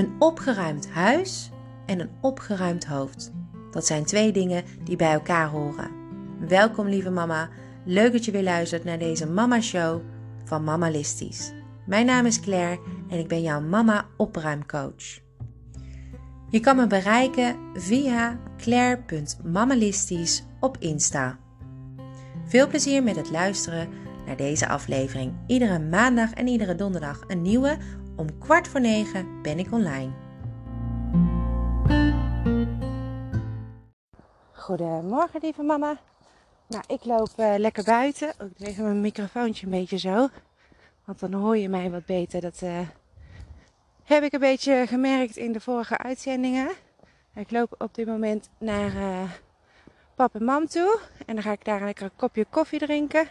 Een opgeruimd huis en een opgeruimd hoofd. Dat zijn twee dingen die bij elkaar horen. Welkom lieve mama, leuk dat je weer luistert naar deze Mama Show van Mamalistisch. Mijn naam is Claire en ik ben jouw mama opruimcoach. Je kan me bereiken via claire.mamalistisch op Insta. Veel plezier met het luisteren naar deze aflevering. Iedere maandag en iedere donderdag een nieuwe. Om kwart voor negen ben ik online. Goedemorgen, lieve mama. Nou, ik loop uh, lekker buiten. Oh, ik even mijn microfoontje een beetje zo. Want dan hoor je mij wat beter. Dat uh, heb ik een beetje gemerkt in de vorige uitzendingen. Ik loop op dit moment naar uh, pap en mam toe. En dan ga ik daar lekker een kopje koffie drinken.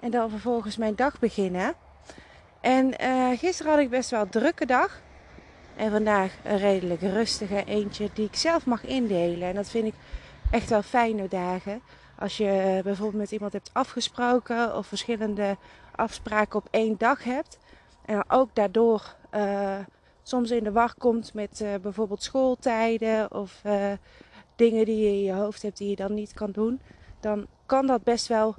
En dan vervolgens mijn dag beginnen. En uh, gisteren had ik best wel een drukke dag. En vandaag een redelijk rustige eentje die ik zelf mag indelen. En dat vind ik echt wel fijne dagen. Als je bijvoorbeeld met iemand hebt afgesproken of verschillende afspraken op één dag hebt. En ook daardoor uh, soms in de wacht komt met bijvoorbeeld schooltijden of dingen die je in je hoofd hebt die je dan niet kan doen. Dan kan dat best wel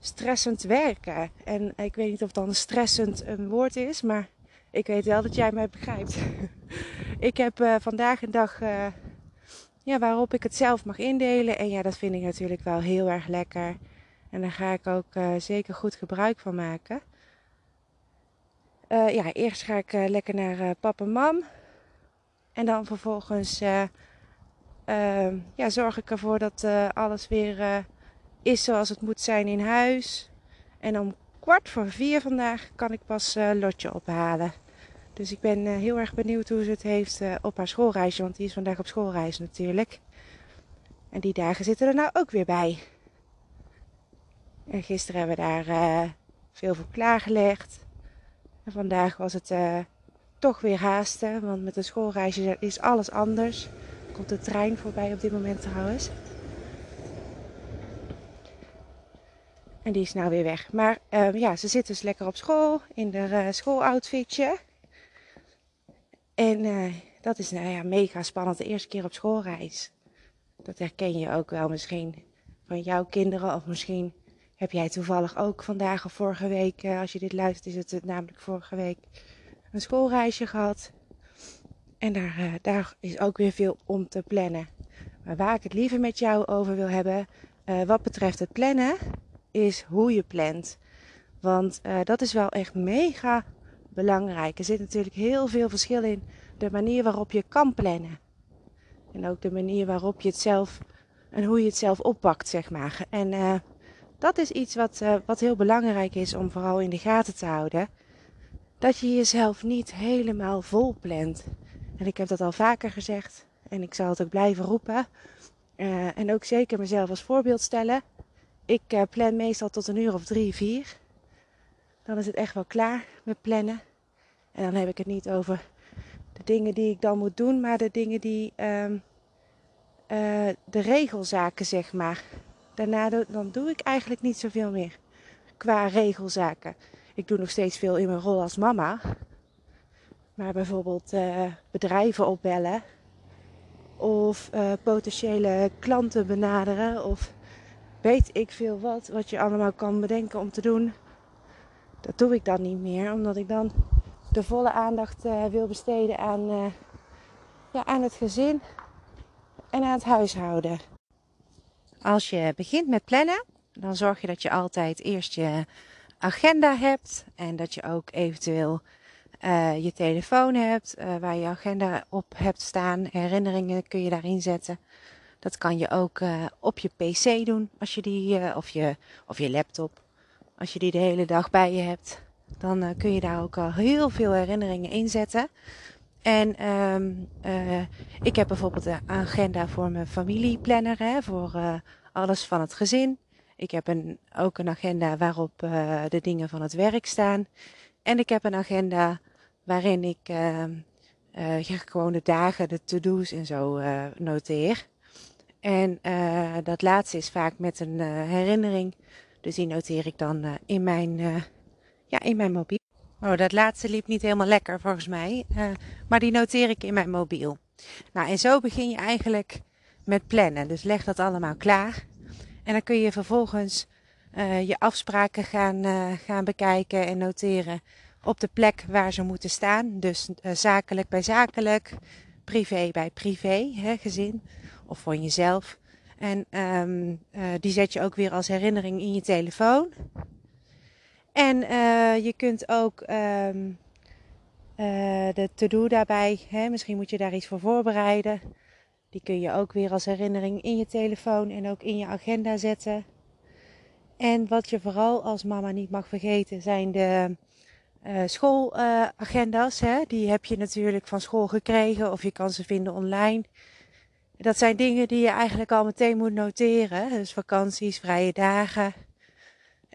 stressend werken. En ik weet niet of dan stressend een woord is, maar ik weet wel dat jij mij begrijpt. ik heb uh, vandaag een dag uh, ja, waarop ik het zelf mag indelen. En ja, dat vind ik natuurlijk wel heel erg lekker. En daar ga ik ook uh, zeker goed gebruik van maken. ja, eerst ga ik lekker naar papa en mam. En dan vervolgens ja, zorg ik ervoor dat alles weer is zoals het moet zijn in huis. En om kwart voor vier vandaag kan ik pas uh, Lotje ophalen. Dus ik ben uh, heel erg benieuwd hoe ze het heeft uh, op haar schoolreisje. Want die is vandaag op schoolreis natuurlijk. En die dagen zitten er nou ook weer bij. En gisteren hebben we daar veel voor klaargelegd. En vandaag was het toch weer haasten. Want met een schoolreisje is alles anders. Er komt de trein voorbij op dit moment trouwens. En die is nou weer weg. Maar uh, ja, ze zit dus lekker op school in haar uh, schooloutfitje. En uh, dat is nou ja, mega spannend. De eerste keer op schoolreis. Dat herken je ook wel misschien van jouw kinderen. Of misschien heb jij toevallig ook vandaag of vorige week, als je dit luistert, is het namelijk vorige week, een schoolreisje gehad. En daar, daar is ook weer veel om te plannen. Maar waar ik het liever met jou over wil hebben, wat betreft het plannen is hoe je plant. Want uh, dat is wel echt mega belangrijk. Er zit natuurlijk heel veel verschil in de manier waarop je kan plannen. En ook de manier waarop je het zelf en hoe je het zelf oppakt, zeg maar. En uh, dat is iets wat, uh, wat heel belangrijk is om vooral in de gaten te houden. Dat je jezelf niet helemaal vol plant. En ik heb dat al vaker gezegd en ik zal het ook blijven roepen. en ook zeker mezelf als voorbeeld stellen. Ik uh, plan meestal tot een uur of drie, vier. Dan is het echt wel klaar met plannen. En dan heb ik het niet over de dingen die ik dan moet doen, maar de dingen die. Uh, uh, de regelzaken, zeg maar. Daarna dan doe ik eigenlijk niet zoveel meer qua regelzaken. Ik doe nog steeds veel in mijn rol als mama. Maar bijvoorbeeld uh, bedrijven opbellen. Of potentiële klanten benaderen. Of weet ik veel wat, wat je allemaal kan bedenken om te doen. Dat doe ik dan niet meer, omdat ik dan de volle aandacht uh, wil besteden aan, uh, ja, aan het gezin en aan het huishouden. Als je begint met plannen, dan zorg je dat je altijd eerst je agenda hebt en dat je ook eventueel uh, je telefoon hebt waar je agenda op hebt staan. Herinneringen kun je daarin zetten. Dat kan je ook uh, op je PC doen, als je die, uh, of, je, of je laptop. Als je die de hele dag bij je hebt, dan uh, kun je daar ook al heel veel herinneringen in zetten. En um, ik heb bijvoorbeeld een agenda voor mijn familieplanner, hè, voor alles van het gezin. Ik heb een, ook een agenda waarop de dingen van het werk staan. En ik heb een agenda waarin ik ehm, gewoon de dagen, de to-do's en zo noteer. En uh, dat laatste is vaak met een uh, herinnering. Dus die noteer ik dan uh, in, mijn, ja, in mijn mobiel. Oh, dat laatste liep niet helemaal lekker volgens mij. Maar die noteer ik in mijn mobiel. Nou, en zo begin je eigenlijk met plannen. Dus leg dat allemaal klaar. En dan kun je vervolgens je afspraken gaan, gaan bekijken en noteren op de plek waar ze moeten staan. Dus zakelijk bij zakelijk, privé bij privé, hè, gezin of voor jezelf. En um, die zet je ook weer als herinnering in je telefoon. En uh, je kunt ook um, uh, de to-do daarbij, hè, misschien moet je daar iets voor voorbereiden. Die kun je ook weer als herinnering in je telefoon en ook in je agenda zetten. En wat je vooral als mama niet mag vergeten zijn de uh, schoolagenda's. Die heb je natuurlijk van school gekregen of je kan ze vinden online. Dat zijn dingen die je eigenlijk al meteen moet noteren. Dus vakanties, vrije dagen.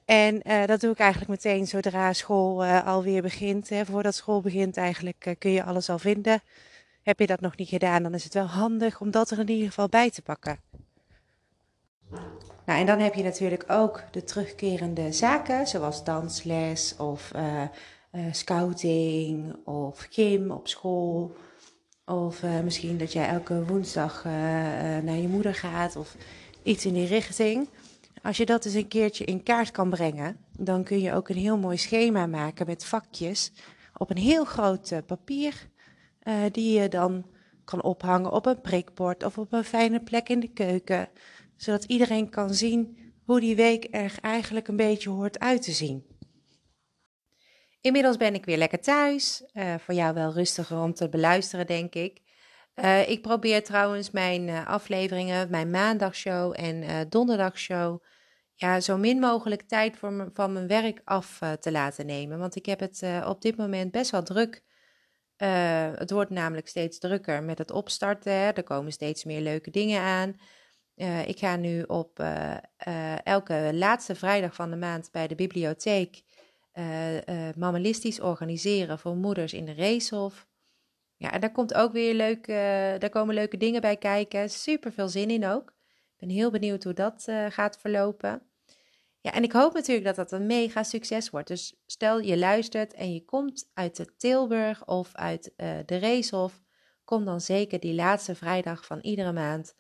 En uh, dat doe ik eigenlijk meteen zodra school uh, alweer begint. Hè. Voordat school begint eigenlijk kun je alles al vinden. Heb je dat nog niet gedaan, dan is het wel handig om dat er in ieder geval bij te pakken. Nou, en dan heb je natuurlijk ook de terugkerende zaken, zoals dansles of scouting of gym op school. Of misschien dat jij elke woensdag naar je moeder gaat of iets in die richting. Als je dat eens een keertje in kaart kan brengen, dan kun je ook een heel mooi schema maken met vakjes op een heel groot papier, die je dan kan ophangen op een prikbord of op een fijne plek in de keuken, zodat iedereen kan zien hoe die week er eigenlijk een beetje hoort uit te zien. Inmiddels ben ik weer lekker thuis. Uh, voor jou wel rustiger om te beluisteren, denk ik. Uh, ik probeer trouwens mijn uh, afleveringen, mijn maandagshow en donderdagshow, ja, zo min mogelijk tijd van mijn werk af te laten nemen. Want ik heb het op dit moment best wel druk. het wordt namelijk steeds drukker met het opstarten. Er komen steeds meer leuke dingen aan. ik ga nu op elke laatste vrijdag van de maand bij de bibliotheek mammalistisch organiseren voor moeders in de Reeshof. Ja, en daar komt ook weer leuk, uh, daar komen leuke dingen bij kijken. Super veel zin in ook. Ik ben heel benieuwd hoe dat gaat verlopen. Ja, en ik hoop natuurlijk dat dat een mega succes wordt. Dus stel je luistert en je komt uit de Tilburg of uit de Reeshof. Kom dan zeker die laatste vrijdag van iedere maand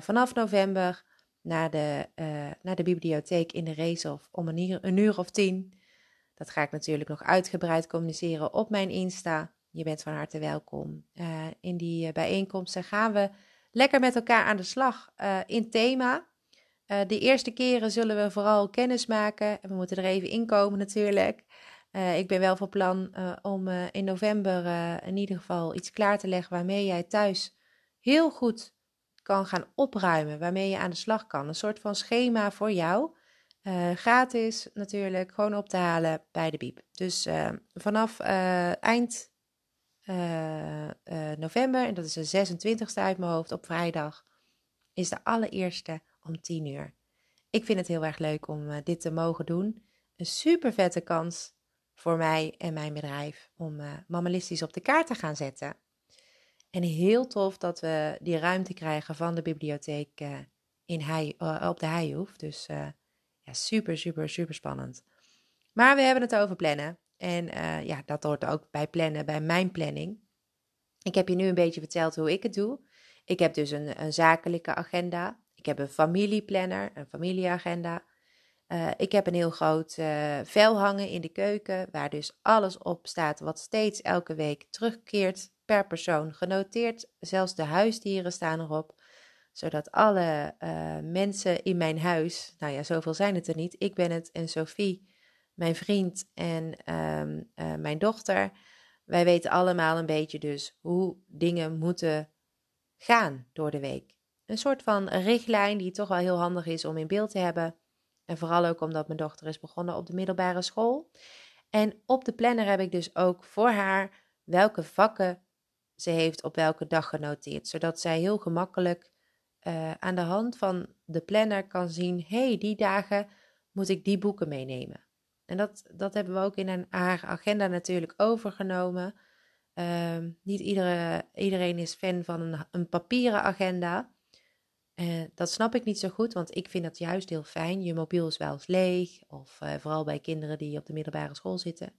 vanaf november naar de, naar de bibliotheek in de Reeshof om een uur, een uur of tien. Dat ga ik natuurlijk nog uitgebreid communiceren op mijn Insta. Je bent van harte welkom. Uh, in die uh, bijeenkomsten gaan we lekker met elkaar aan de slag uh, in thema. de eerste keren zullen we vooral kennis maken. En we moeten er even inkomen natuurlijk. ik ben wel van plan om in november in ieder geval iets klaar te leggen waarmee jij thuis heel goed kan gaan opruimen. Waarmee je aan de slag kan. Een soort van schema voor jou. Gratis natuurlijk, gewoon op te halen bij de Biep. Dus vanaf eind uh, uh, november, en dat is de 26e uit mijn hoofd, op vrijdag, is de allereerste om 10 uur. Ik vind het heel erg leuk om dit te mogen doen. Een super vette kans voor mij en mijn bedrijf om mammalistisch op de kaart te gaan zetten. En heel tof dat we die ruimte krijgen van de bibliotheek in Heij, op de Heihoef. Dus ja, super, super, super spannend. Maar we hebben het over plannen. En uh, ja, dat hoort ook bij plannen, bij mijn planning. Ik heb je nu een beetje verteld hoe ik het doe. Ik heb dus een, een zakelijke agenda. Ik heb een familieplanner, een familieagenda. Uh, ik heb een heel groot uh, vel hangen in de keuken, waar dus alles op staat wat steeds elke week terugkeert per persoon genoteerd. Zelfs de huisdieren staan erop, zodat alle uh, mensen in mijn huis, nou ja, zoveel zijn het er niet, ik ben het en Sophie, mijn vriend en um, uh, mijn dochter. Wij weten allemaal een beetje dus hoe dingen moeten gaan door de week. Een soort van richtlijn die toch wel heel handig is om in beeld te hebben. En vooral ook omdat mijn dochter is begonnen op de middelbare school. En op de planner heb ik dus ook voor haar welke vakken ze heeft op welke dag genoteerd. Zodat zij heel gemakkelijk uh, aan de hand van de planner kan zien: hey, die dagen moet ik die boeken meenemen. En dat, dat hebben we ook in een, haar agenda natuurlijk overgenomen. Uh, niet iedere, iedereen is fan van een, een papieren agenda. Uh, dat snap ik niet zo goed, want ik vind dat juist heel fijn. Je mobiel is wel eens leeg, of uh, vooral bij kinderen die op de middelbare school zitten.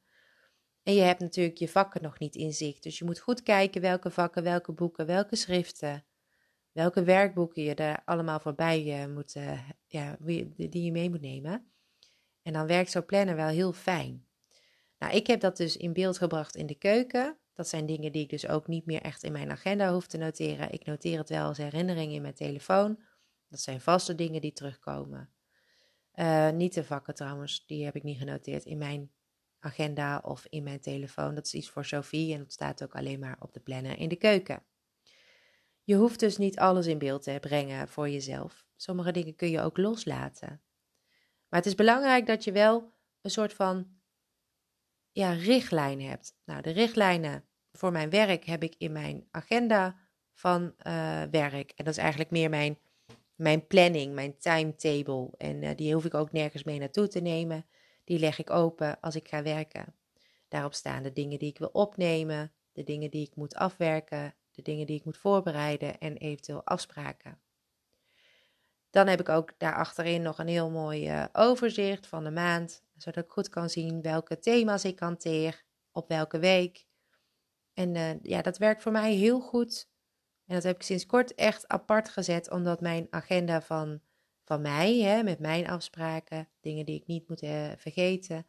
En je hebt natuurlijk je vakken nog niet in zicht. Dus je moet goed kijken welke vakken, welke boeken, welke schriften, welke werkboeken je er allemaal voorbij uh, moet, uh, ja, die je mee moet nemen. En dan werkt zo'n planner wel heel fijn. Nou, ik heb dat dus in beeld gebracht in de keuken. Dat zijn dingen die ik dus ook niet meer echt in mijn agenda hoef te noteren. Ik noteer het wel als herinnering in mijn telefoon. Dat zijn vaste dingen die terugkomen. Uh, niet de vakken trouwens, die heb ik niet genoteerd in mijn agenda of in mijn telefoon. Dat is iets voor Sophie en dat staat ook alleen maar op de planner in de keuken. Je hoeft dus niet alles in beeld te brengen voor jezelf. Sommige dingen kun je ook loslaten. Maar het is belangrijk dat je wel een soort van ja, richtlijn hebt. Nou, de richtlijnen voor mijn werk heb ik in mijn agenda van uh, werk. En dat is eigenlijk meer mijn, mijn planning, mijn timetable. En uh, die hoef ik ook nergens mee naartoe te nemen. Die leg ik open als ik ga werken. Daarop staan de dingen die ik wil opnemen, de dingen die ik moet afwerken, de dingen die ik moet voorbereiden en eventueel afspraken. Dan heb ik ook daarachterin nog een heel mooi uh, overzicht van de maand, zodat ik goed kan zien welke thema's ik hanteer, op welke week. En uh, ja, dat werkt voor mij heel goed. En dat heb ik sinds kort echt apart gezet, omdat mijn agenda van, van mij, hè, met mijn afspraken, dingen die ik niet moet uh, vergeten,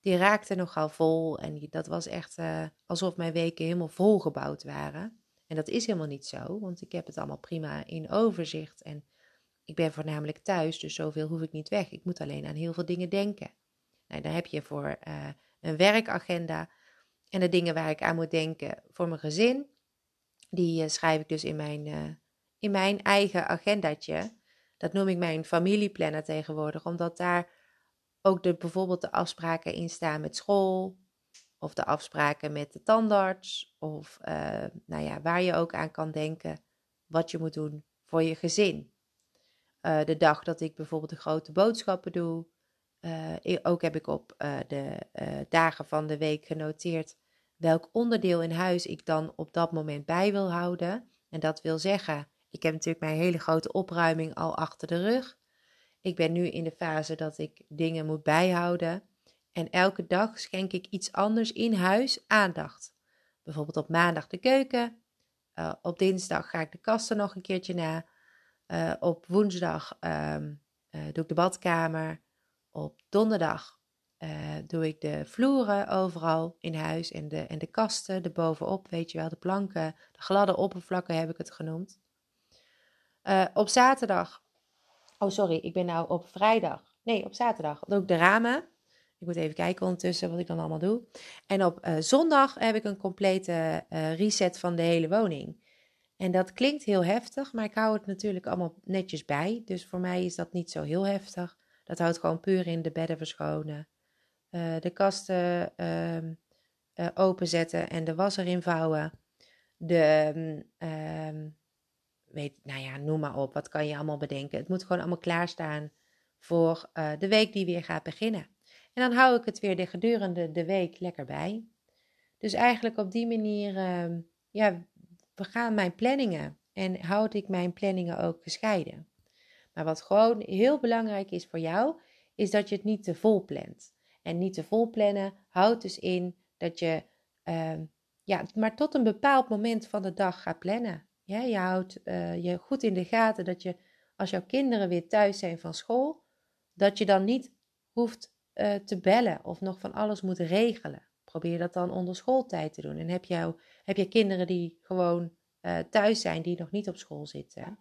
die raakte nogal vol. En dat was echt alsof mijn weken helemaal volgebouwd waren. En dat is helemaal niet zo, want ik heb het allemaal prima in overzicht. En ik ben voornamelijk thuis, dus zoveel hoef ik niet weg. Ik moet alleen aan heel veel dingen denken. Nou, dan heb je voor uh, een werkagenda en de dingen waar ik aan moet denken voor mijn gezin. Die uh, schrijf ik dus in mijn, uh, in mijn eigen agendatje. Dat noem ik mijn familieplanner tegenwoordig, omdat daar ook de, bijvoorbeeld de afspraken in staan met school. Of de afspraken met de tandarts. Of nou ja, waar je ook aan kan denken wat je moet doen voor je gezin. Uh, de dag dat ik bijvoorbeeld de grote boodschappen doe. Uh, ook heb ik op de dagen van de week genoteerd welk onderdeel in huis ik dan op dat moment bij wil houden. En dat wil zeggen, ik heb natuurlijk mijn hele grote opruiming al achter de rug. Ik ben nu in de fase dat ik dingen moet bijhouden. En elke dag schenk ik iets anders in huis aandacht. Bijvoorbeeld op maandag de keuken. op dinsdag ga ik de kasten nog een keertje na. Uh, op woensdag um, uh, doe ik de badkamer. Op donderdag doe ik de vloeren overal in huis en de, en de kasten, de bovenop, weet je wel, de planken, de gladde oppervlakken heb ik het genoemd. op zaterdag, oh sorry, ik ben nou op vrijdag, nee, op zaterdag doe ik de ramen. Ik moet even kijken ondertussen wat ik dan allemaal doe. En op zondag heb ik een complete reset van de hele woning. En dat klinkt heel heftig, maar ik hou het natuurlijk allemaal netjes bij. Dus voor mij is dat niet zo heel heftig. Dat houdt gewoon puur in de bedden verschonen, uh, de kasten uh, openzetten en de was erin vouwen. De, um, weet, nou ja, noem maar op, wat kan je allemaal bedenken. Het moet gewoon allemaal klaarstaan voor eh, de week die weer gaat beginnen. En dan hou ik het weer de gedurende de week lekker bij. Dus eigenlijk op die manier, ehm, ja, we gaan mijn planningen en houd ik mijn planningen ook gescheiden. Maar wat gewoon heel belangrijk is voor jou, is dat je het niet te vol plant. En niet te vol plannen houdt dus in dat je uh, ja, maar tot een bepaald moment van de dag gaat plannen. Ja, je houdt uh, je goed in de gaten dat je, als jouw kinderen weer thuis zijn van school, dat je dan niet hoeft uh, te bellen of nog van alles moet regelen. Probeer dat dan onder schooltijd te doen. En heb, jou, heb je kinderen die gewoon uh, thuis zijn, die nog niet op school zitten,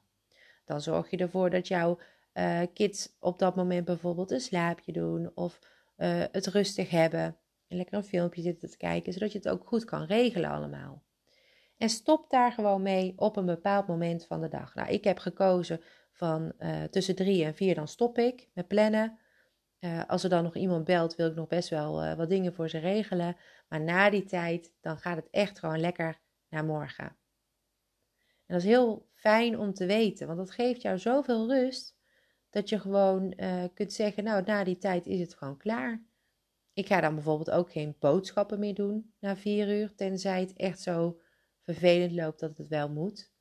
dan zorg je ervoor dat jouw uh, kids op dat moment bijvoorbeeld een slaapje doen of het rustig hebben en lekker een filmpje zitten te kijken, zodat je het ook goed kan regelen allemaal. En stop daar gewoon mee op een bepaald moment van de dag. Nou, ik heb gekozen van tussen drie en vier, dan stop ik met plannen. Uh, als er dan nog iemand belt, wil ik nog best wel uh, wat dingen voor ze regelen. Maar na die tijd, dan gaat het echt gewoon lekker naar morgen. En dat is heel fijn om te weten, want dat geeft jou zoveel rust dat je gewoon uh, kunt zeggen, nou, na die tijd is het gewoon klaar. Ik ga dan bijvoorbeeld ook geen boodschappen meer doen na vier uur, tenzij het echt zo vervelend loopt dat het wel moet.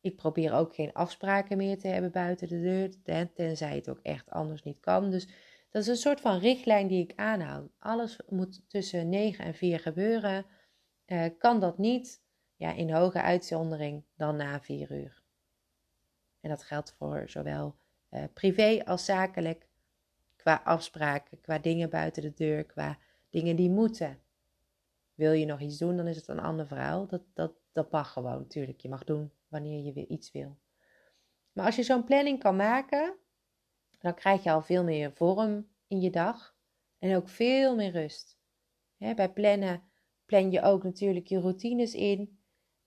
Ik probeer ook geen afspraken meer te hebben buiten de deur, tenzij het ook echt anders niet kan. Dus Dat is een soort van richtlijn die ik aanhoud. Alles moet tussen 9 en 4 gebeuren. Uh, kan dat niet, ja, in hoge uitzondering dan na 4 uur. En dat geldt voor zowel uh, privé als zakelijk, qua afspraken, qua dingen buiten de deur, qua dingen die moeten. Wil je nog iets doen, dan is het een ander verhaal. Dat, dat, dat mag gewoon, natuurlijk. Je mag doen wanneer je iets wil. Maar als je zo'n planning kan maken, dan krijg je al veel meer vorm in je dag en ook veel meer rust. bij plannen plan je ook natuurlijk je routines in.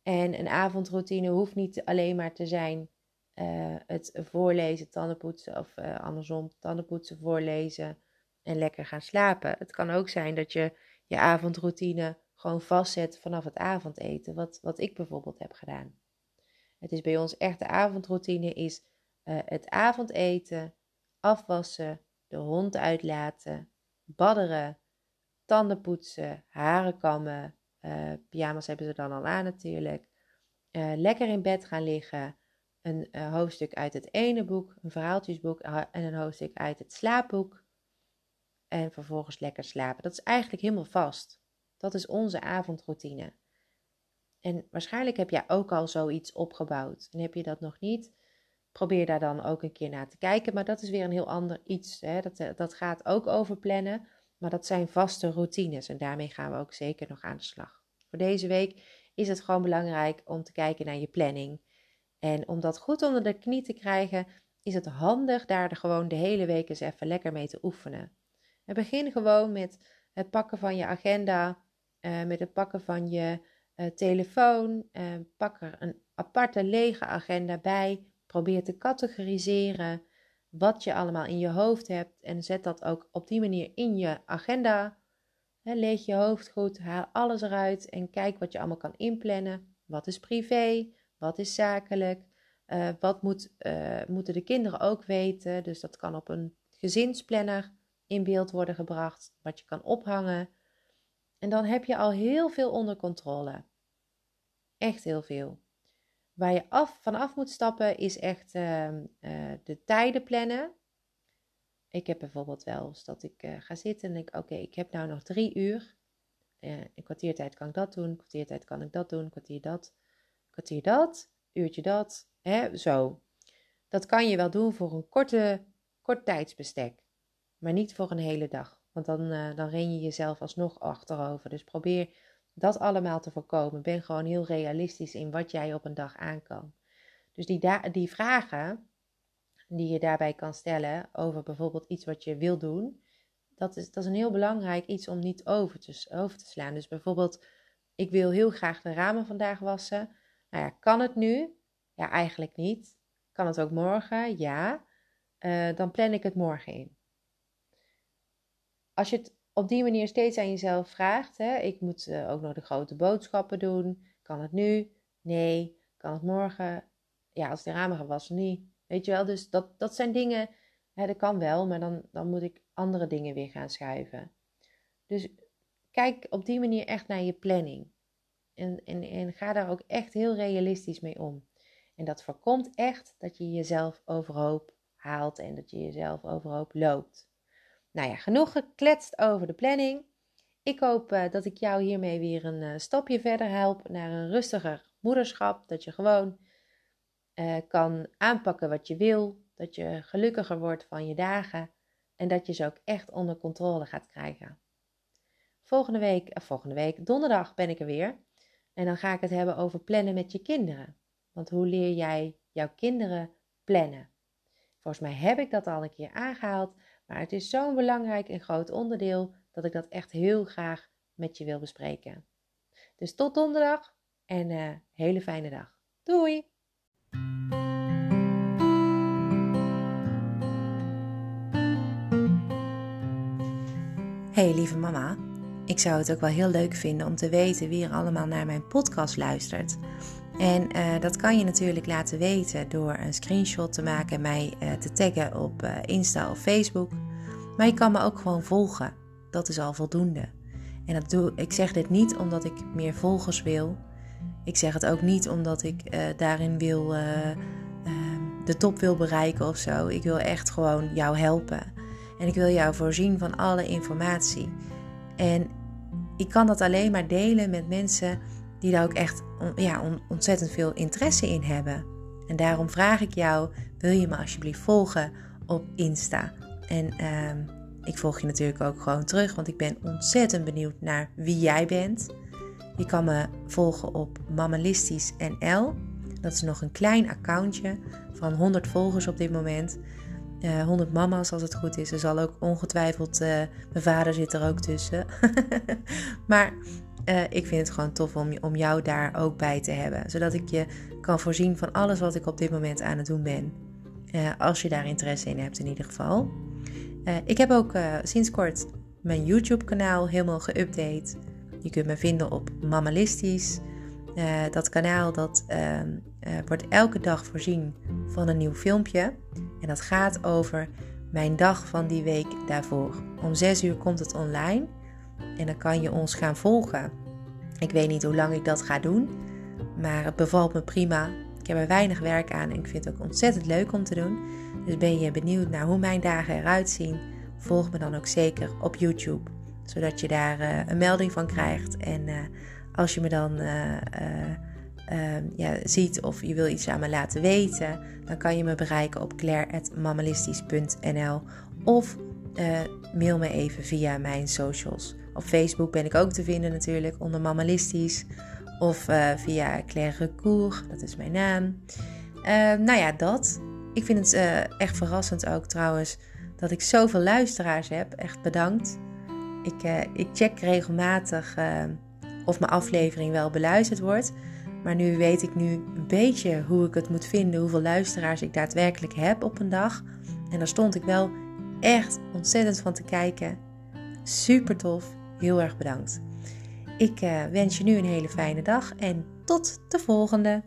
En een avondroutine hoeft niet alleen maar te zijn uh, het voorlezen, tandenpoetsen of uh, andersom, tandenpoetsen, voorlezen en lekker gaan slapen. Het kan ook zijn dat je je avondroutine gewoon vastzet vanaf het avondeten, wat, wat ik bijvoorbeeld heb gedaan. Het is bij ons echt de avondroutine is uh, het avondeten, afwassen, de hond uitlaten, badderen, tanden poetsen, haren kammen. Uh, pyjama's hebben ze dan al aan natuurlijk. Uh, lekker in bed gaan liggen. Een uh, hoofdstuk uit het ene boek, een verhaaltjesboek en een hoofdstuk uit het slaapboek. En vervolgens lekker slapen. Dat is eigenlijk helemaal vast. Dat is onze avondroutine. En waarschijnlijk heb jij ook al zoiets opgebouwd. En heb je dat nog niet? Probeer daar dan ook een keer naar te kijken. Maar dat is weer een heel ander iets. Hè? Dat, eh, dat gaat ook over plannen. Maar dat zijn vaste routines. En daarmee gaan we ook zeker nog aan de slag. Voor deze week is het gewoon belangrijk om te kijken naar je planning. En om dat goed onder de knie te krijgen, is het handig daar gewoon de hele week eens even lekker mee te oefenen. En begin gewoon met het pakken van je agenda, uh, met het pakken van je uh, telefoon. Uh, pak er een aparte lege agenda bij. Probeer te categoriseren wat je allemaal in je hoofd hebt en zet dat ook op die manier in je agenda. Leeg je hoofd goed, haal alles eruit en kijk wat je allemaal kan inplannen. Wat is privé? Wat is zakelijk? Uh, wat moet, uh, moeten de kinderen ook weten? Dus dat kan op een gezinsplanner in beeld worden gebracht, wat je kan ophangen. En dan heb je al heel veel onder controle. Echt heel veel. Waar je af, vanaf moet stappen is echt uh, uh, de tijden plannen. Ik heb bijvoorbeeld wel eens dat ik uh, ga zitten en denk: Oké, ik heb nou nog drie uur. een kwartiertijd kan ik dat doen, kwartiertijd kan ik dat doen, kwartier dat, kwartier dat, uurtje dat. Hè, zo. Dat kan je wel doen voor een korte, kort tijdsbestek, maar niet voor een hele dag. Want dan, dan ren je jezelf alsnog achterover. Dus probeer dat allemaal te voorkomen. Ben gewoon heel realistisch in wat jij op een dag aan kan. Dus die, die vragen die je daarbij kan stellen over bijvoorbeeld iets wat je wil doen, dat is, dat is een heel belangrijk iets om niet over te, over te slaan. Dus bijvoorbeeld, ik wil heel graag de ramen vandaag wassen. Nou ja, kan het nu? Ja, eigenlijk niet. Kan het ook morgen? Ja. Uh, dan plan ik het morgen in. Als je het op die manier steeds aan jezelf vraagt: hè, ik moet uh, ook nog de grote boodschappen doen. Kan het nu? Nee. Kan het morgen? Ja, als de ramen gewassen niet. Weet je wel, dus dat, dat zijn dingen, hè, dat kan wel, maar dan, dan moet ik andere dingen weer gaan schuiven. Dus kijk op die manier echt naar je planning. En, en, en ga daar ook echt heel realistisch mee om. En dat voorkomt echt dat je jezelf overhoop haalt en dat je jezelf overhoop loopt. Nou ja, genoeg gekletst over de planning. Ik hoop uh, dat ik jou hiermee weer een uh, stapje verder help naar een rustiger moederschap. Dat je gewoon uh, kan aanpakken wat je wil. Dat je gelukkiger wordt van je dagen. En dat je ze ook echt onder controle gaat krijgen. Volgende week, volgende week, donderdag ben ik er weer. En dan ga ik het hebben over plannen met je kinderen. Want hoe leer jij jouw kinderen plannen? Volgens mij heb ik dat al een keer aangehaald. Maar het is zo'n belangrijk en groot onderdeel dat ik dat echt heel graag met je wil bespreken. Dus tot donderdag en een uh, hele fijne dag. Doei! Hey lieve mama, ik zou het ook wel heel leuk vinden om te weten wie er allemaal naar mijn podcast luistert. En uh, dat kan je natuurlijk laten weten door een screenshot te maken en mij uh, te taggen op uh, Insta of Facebook. Maar je kan me ook gewoon volgen. Dat is al voldoende. En dat doe, ik zeg dit niet omdat ik meer volgers wil. Ik zeg het ook niet omdat ik daarin wil, ehm, de top wil bereiken of zo. Ik wil echt gewoon jou helpen. En ik wil jou voorzien van alle informatie. En ik kan dat alleen maar delen met mensen die daar ook echt ja, ontzettend veel interesse in hebben. En daarom vraag ik jou: wil je me alsjeblieft volgen op Insta? En ehm, ik volg je natuurlijk ook gewoon terug, want ik ben ontzettend benieuwd naar wie jij bent. Je kan me volgen op Mammalistisch NL. Dat is nog een klein accountje van 100 volgers op dit moment. Uh, eh, 100 mama's als het goed is. Er zal ook ongetwijfeld, uh, mijn vader zit er ook tussen. maar uh, ik vind het gewoon tof om, om jou daar ook bij te hebben. Zodat ik je kan voorzien van alles wat ik op dit moment aan het doen ben. als je daar interesse in hebt in ieder geval. ik heb ook sinds kort mijn YouTube kanaal helemaal geüpdate. Je kunt me vinden op Mammalistisch. dat kanaal dat ehm, wordt elke dag voorzien van een nieuw filmpje. En dat gaat over mijn dag van die week daarvoor. Om 6 uur komt het online en dan kan je ons gaan volgen. Ik weet niet hoe lang ik dat ga doen, maar het bevalt me prima. Ik heb er weinig werk aan en ik vind het ook ontzettend leuk om te doen. Dus ben je benieuwd naar hoe mijn dagen eruit zien? Volg me dan ook zeker op YouTube, zodat je daar uh, een melding van krijgt. En uh, als je me dan Ehm, ja, ziet of je wil iets aan me laten weten, dan kan je me bereiken op claire.mammalistisch.nl of uh, mail me even via mijn socials. Op Facebook ben ik ook te vinden natuurlijk onder Mammalistisch of uh, via Claire Recour, dat is mijn naam. Uh, nou ja, dat. Ik vind het echt verrassend ook trouwens dat ik zoveel luisteraars heb. Echt bedankt. Ik, ik check regelmatig of mijn aflevering wel beluisterd wordt. Maar nu weet ik nu een beetje hoe ik het moet vinden, hoeveel luisteraars ik daadwerkelijk heb op een dag. En daar stond ik wel echt ontzettend van te kijken. Super tof. Heel erg bedankt. Ik uh, wens je nu een hele fijne dag en tot de volgende.